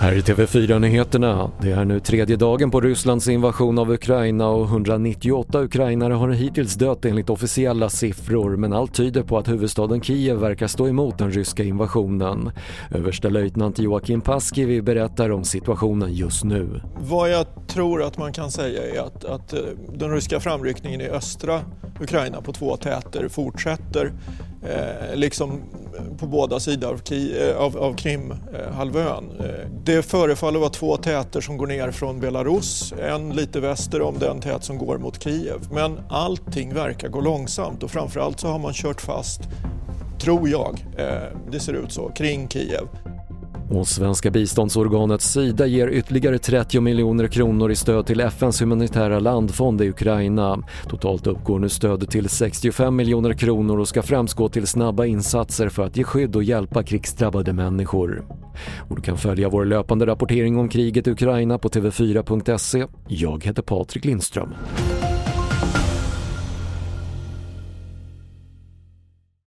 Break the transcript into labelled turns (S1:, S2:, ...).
S1: Här är TV4-nyheterna. Det är nu tredje dagen på Rysslands invasion av Ukraina och 198 ukrainare har hittills dött enligt officiella siffror men allt tyder på att huvudstaden Kiev verkar stå emot den ryska invasionen. Överstelöjtnant Joakim Paskivi berättar om situationen just nu.
S2: Vad jag tror att man kan säga är att, att eh, den ryska framryckningen i östra Ukraina på två täter fortsätter eh, liksom på båda sidor av, eh, av, av Krimhalvön. Eh, det förefaller vara två täter som går ner från Belarus, en lite väster om den tät som går mot Kiev. Men allting verkar gå långsamt och framförallt så har man kört fast, tror jag, eh, det ser ut så, kring Kiev.
S1: Och svenska biståndsorganet Sida ger ytterligare 30 miljoner kronor i stöd till FNs humanitära landfond i Ukraina. Totalt uppgår nu stödet till 65 miljoner kronor och ska främst gå till snabba insatser för att ge skydd och hjälpa krigsdrabbade människor. Och du kan följa vår löpande rapportering om kriget i Ukraina på tv4.se. Jag heter Patrik Lindström.